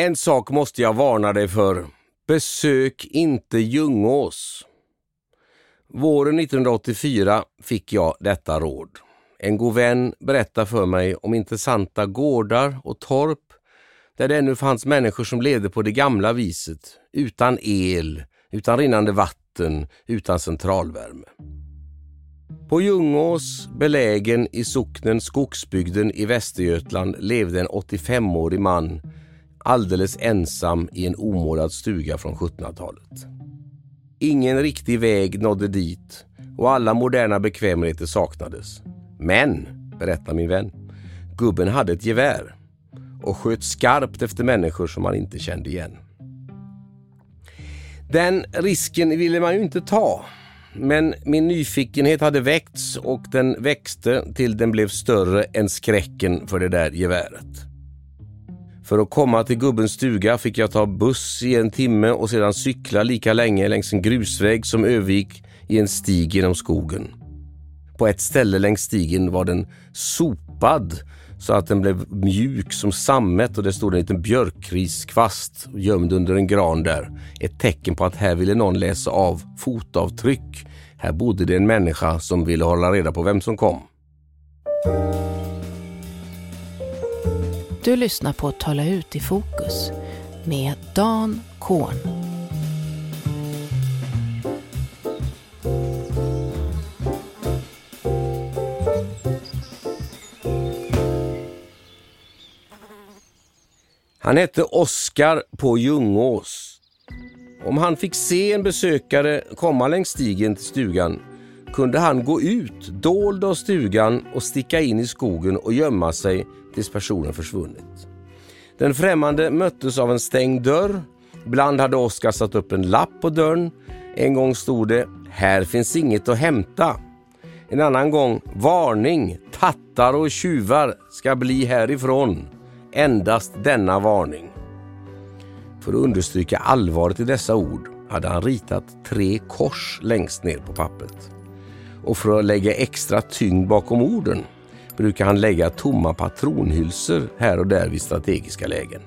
En sak måste jag varna dig för. Besök inte Ljungås. Våren 1984 fick jag detta råd. En god vän berättade för mig om intressanta gårdar och torp där det ännu fanns människor som levde på det gamla viset, utan el, utan rinnande vatten, utan centralvärme. På Ljungås, belägen i socknen Skogsbygden i Västergötland, levde en 85-årig man alldeles ensam i en omålad stuga från 1700-talet. Ingen riktig väg nådde dit och alla moderna bekvämligheter saknades. Men, berättar min vän, gubben hade ett gevär och sköt skarpt efter människor som han inte kände igen. Den risken ville man ju inte ta. Men min nyfikenhet hade väckts och den växte till den blev större än skräcken för det där geväret. För att komma till gubbens stuga fick jag ta buss i en timme och sedan cykla lika länge längs en grusväg som övergick i en stig genom skogen. På ett ställe längs stigen var den sopad så att den blev mjuk som sammet och det stod en liten björkriskvast gömd under en gran där. Ett tecken på att här ville någon läsa av fotavtryck. Här bodde det en människa som ville hålla reda på vem som kom. Du lyssnar på Tala ut i fokus med Dan Korn. Han hette Oskar på Ljungås. Om han fick se en besökare komma längs stigen till stugan kunde han gå ut dold av stugan och sticka in i skogen och gömma sig tills personen försvunnit. Den främmande möttes av en stängd dörr. Ibland hade Oskar satt upp en lapp på dörren. En gång stod det ”Här finns inget att hämta”. En annan gång ”Varning! Tattar och tjuvar ska bli härifrån” endast denna varning. För att understryka allvaret i dessa ord hade han ritat tre kors längst ner på pappret. Och för att lägga extra tyngd bakom orden brukar han lägga tomma patronhylsor här och där vid strategiska lägen.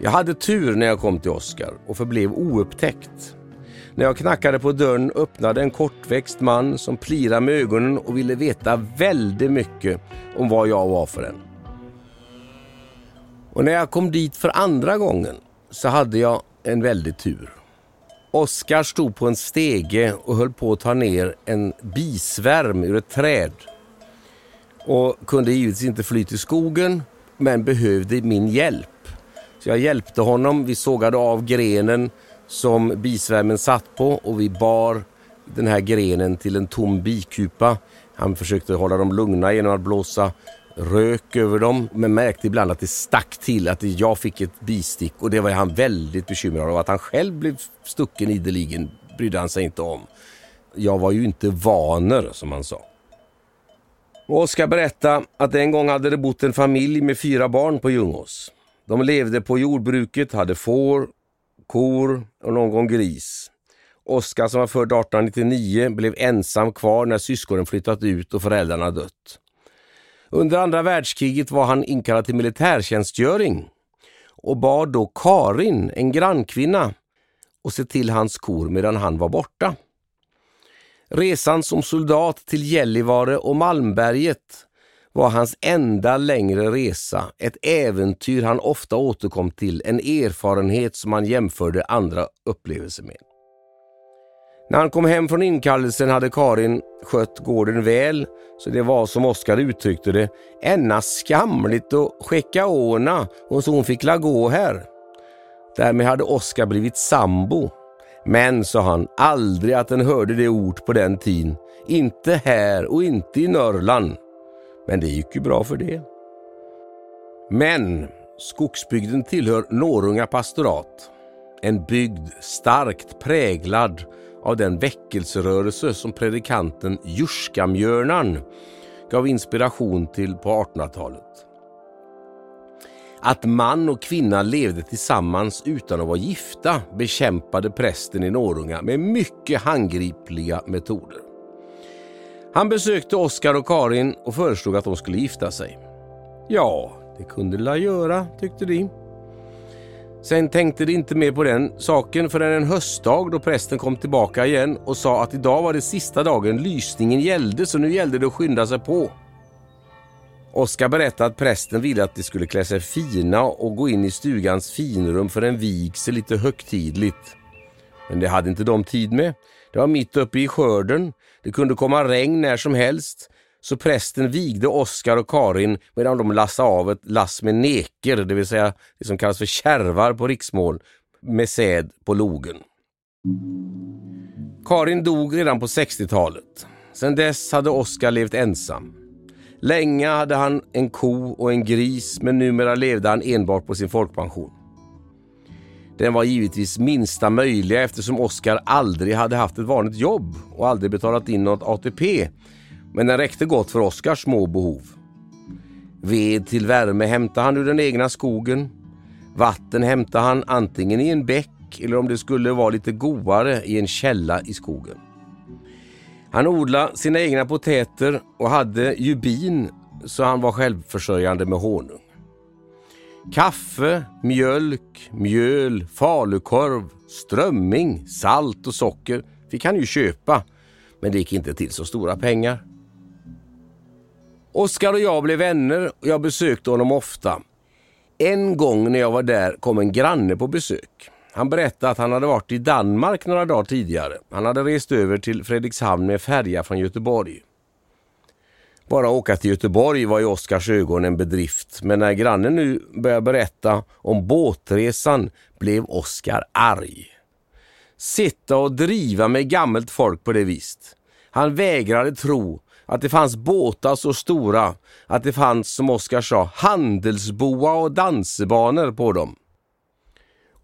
Jag hade tur när jag kom till Oskar och förblev oupptäckt. När jag knackade på dörren öppnade en kortväxt man som plirade med ögonen och ville veta väldigt mycket om vad jag var för en. Och när jag kom dit för andra gången så hade jag en väldig tur. Oskar stod på en stege och höll på att ta ner en bisvärm ur ett träd. Och kunde givetvis inte fly till skogen men behövde min hjälp. Så jag hjälpte honom. Vi sågade av grenen som bisvärmen satt på och vi bar den här grenen till en tom bikupa. Han försökte hålla dem lugna genom att blåsa rök över dem men märkte ibland att det stack till, att jag fick ett bistick och det var han väldigt bekymrad av. Att han själv blev stucken ideligen brydde han sig inte om. Jag var ju inte vaner som han sa. Och Oskar berätta att en gång hade det bott en familj med fyra barn på Ljungås. De levde på jordbruket, hade får, kor och någon gång gris. Oskar som var född 1899 blev ensam kvar när syskonen flyttat ut och föräldrarna dött. Under andra världskriget var han inkallad till militärtjänstgöring och bad då Karin, en grannkvinna, att se till hans kor medan han var borta. Resan som soldat till Gällivare och Malmberget var hans enda längre resa, ett äventyr han ofta återkom till, en erfarenhet som han jämförde andra upplevelser med. När han kom hem från inkallelsen hade Karin skött gården väl, så det var som Oskar uttryckte det, änna skamligt att skicka åna och så hon fick la gå här. Därmed hade Oskar blivit sambo. Men, sa han, aldrig att den hörde det ord på den tiden. Inte här och inte i Norrland. Men det gick ju bra för det. Men skogsbygden tillhör Norunga pastorat. En bygd starkt präglad av den väckelserörelse som predikanten Jurskamjörnan gav inspiration till på 1800-talet. Att man och kvinna levde tillsammans utan att vara gifta bekämpade prästen i Norunga med mycket handgripliga metoder. Han besökte Oskar och Karin och föreslog att de skulle gifta sig. Ja, det kunde de göra, tyckte de. Sen tänkte de inte mer på den saken förrän en höstdag då prästen kom tillbaka igen och sa att idag var det sista dagen lysningen gällde så nu gällde det att skynda sig på. Oskar berättade att prästen ville att de skulle klä sig fina och gå in i stugans finrum för en vigsel lite högtidligt. Men det hade inte de tid med. Det var mitt uppe i skörden. Det kunde komma regn när som helst. Så prästen vigde Oskar och Karin medan de lassade av ett lass med neker, det vill säga det som kallas för kärvar på riksmål, med säd på logen. Karin dog redan på 60-talet. Sedan dess hade Oskar levt ensam. Länge hade han en ko och en gris men numera levde han enbart på sin folkpension. Den var givetvis minsta möjliga eftersom Oskar aldrig hade haft ett vanligt jobb och aldrig betalat in något ATP. Men den räckte gott för Oskars små behov. Ved till värme hämtade han ur den egna skogen. Vatten hämtade han antingen i en bäck eller om det skulle vara lite godare i en källa i skogen. Han odlade sina egna potäter och hade ju bin så han var självförsörjande med honung. Kaffe, mjölk, mjöl, falukorv, strömming, salt och socker fick han ju köpa, men det gick inte till så stora pengar. Oskar och jag blev vänner och jag besökte honom ofta. En gång när jag var där kom en granne på besök. Han berättade att han hade varit i Danmark några dagar tidigare. Han hade rest över till Fredrikshamn med färja från Göteborg. Bara åka till Göteborg var i Oskars ögon en bedrift, men när grannen nu började berätta om båtresan blev Oskar arg. Sitta och driva med gammalt folk på det viset. Han vägrade tro att det fanns båtar så stora att det fanns, som Oskar sa, handelsboa och dansebanor på dem.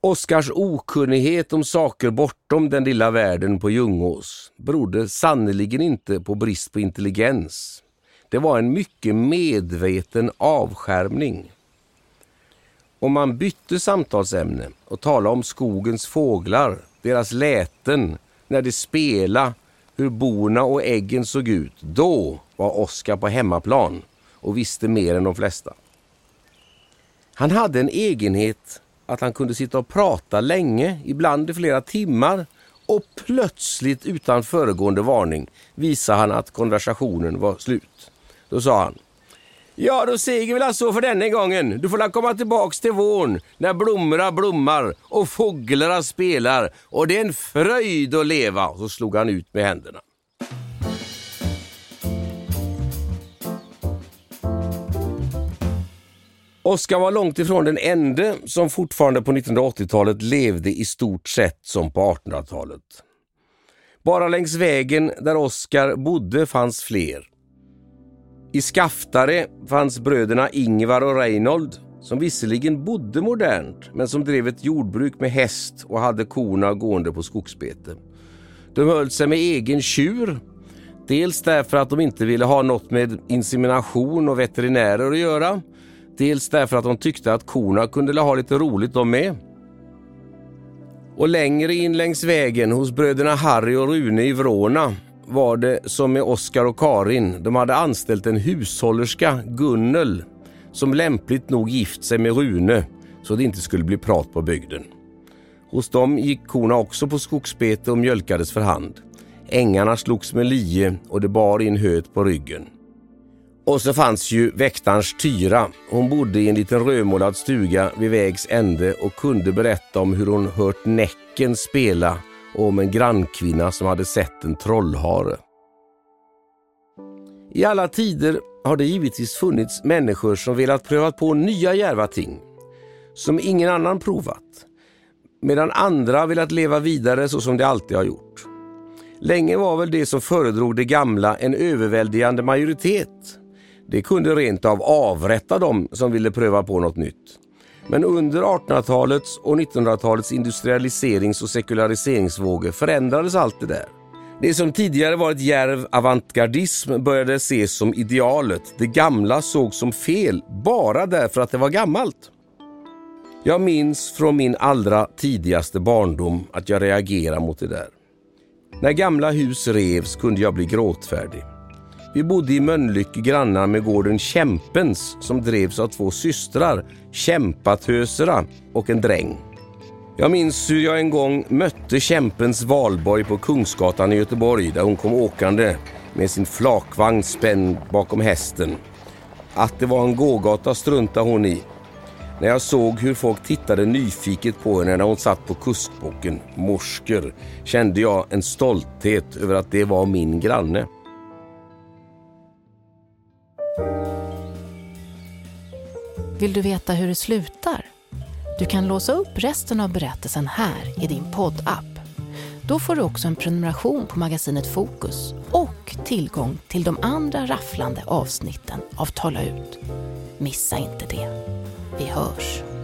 Oskars okunnighet om saker bortom den lilla världen på Ljungås berodde sannerligen inte på brist på intelligens. Det var en mycket medveten avskärmning. Om man bytte samtalsämne och talade om skogens fåglar, deras läten, när de spelade, hur borna och äggen såg ut, då var Oskar på hemmaplan och visste mer än de flesta. Han hade en egenhet att han kunde sitta och prata länge, ibland i flera timmar och plötsligt utan föregående varning visade han att konversationen var slut. Då sa han Ja, då säger vi alltså för denna gången. Du får komma tillbaks till våren när blommorna blommar och fåglarna spelar och det är en fröjd att leva. Och så slog han ut med händerna. Oskar var långt ifrån den enda som fortfarande på 1980-talet levde i stort sett som på 1800-talet. Bara längs vägen där Oskar bodde fanns fler. I Skaftare fanns bröderna Ingvar och Reinhold som visserligen bodde modernt men som drev ett jordbruk med häst och hade korna gående på skogsbete. De höll sig med egen tjur, dels därför att de inte ville ha något med insemination och veterinärer att göra Dels därför att de tyckte att korna kunde ha lite roligt de med. Och längre in längs vägen hos bröderna Harry och Rune i Vråna var det som med Oskar och Karin. De hade anställt en hushållerska, Gunnel, som lämpligt nog gift sig med Rune så det inte skulle bli prat på bygden. Hos dem gick korna också på skogsbete och mjölkades för hand. Ängarna slogs med lie och det bar in höet på ryggen. Och så fanns ju väktarens Tyra. Hon bodde i en liten rödmålad stuga vid vägs ände och kunde berätta om hur hon hört Näcken spela och om en grannkvinna som hade sett en trollhare. I alla tider har det givetvis funnits människor som velat pröva på nya djärva ting som ingen annan provat medan andra velat leva vidare så som de alltid har gjort. Länge var väl det som föredrog det gamla en överväldigande majoritet det kunde rent av avrätta dem som ville pröva på något nytt. Men under 1800-talets och 1900-talets industrialiserings och sekulariseringsvågor förändrades allt det där. Det som tidigare varit djärv avantgardism började ses som idealet. Det gamla sågs som fel bara därför att det var gammalt. Jag minns från min allra tidigaste barndom att jag reagerade mot det där. När gamla hus revs kunde jag bli gråtfärdig. Vi bodde i Mölnlycke grannar med gården Kämpens som drevs av två systrar, Kämpatösera och en dräng. Jag minns hur jag en gång mötte kämpens valborg på Kungsgatan i Göteborg där hon kom åkande med sin flakvagn spänd bakom hästen. Att det var en gågata struntade hon i. När jag såg hur folk tittade nyfiket på henne när hon satt på kustbocken, morsker, kände jag en stolthet över att det var min granne. Vill du veta hur det slutar? Du kan låsa upp resten av berättelsen här i din poddapp. Då får du också en prenumeration på magasinet Fokus och tillgång till de andra rafflande avsnitten av Tala ut. Missa inte det. Vi hörs.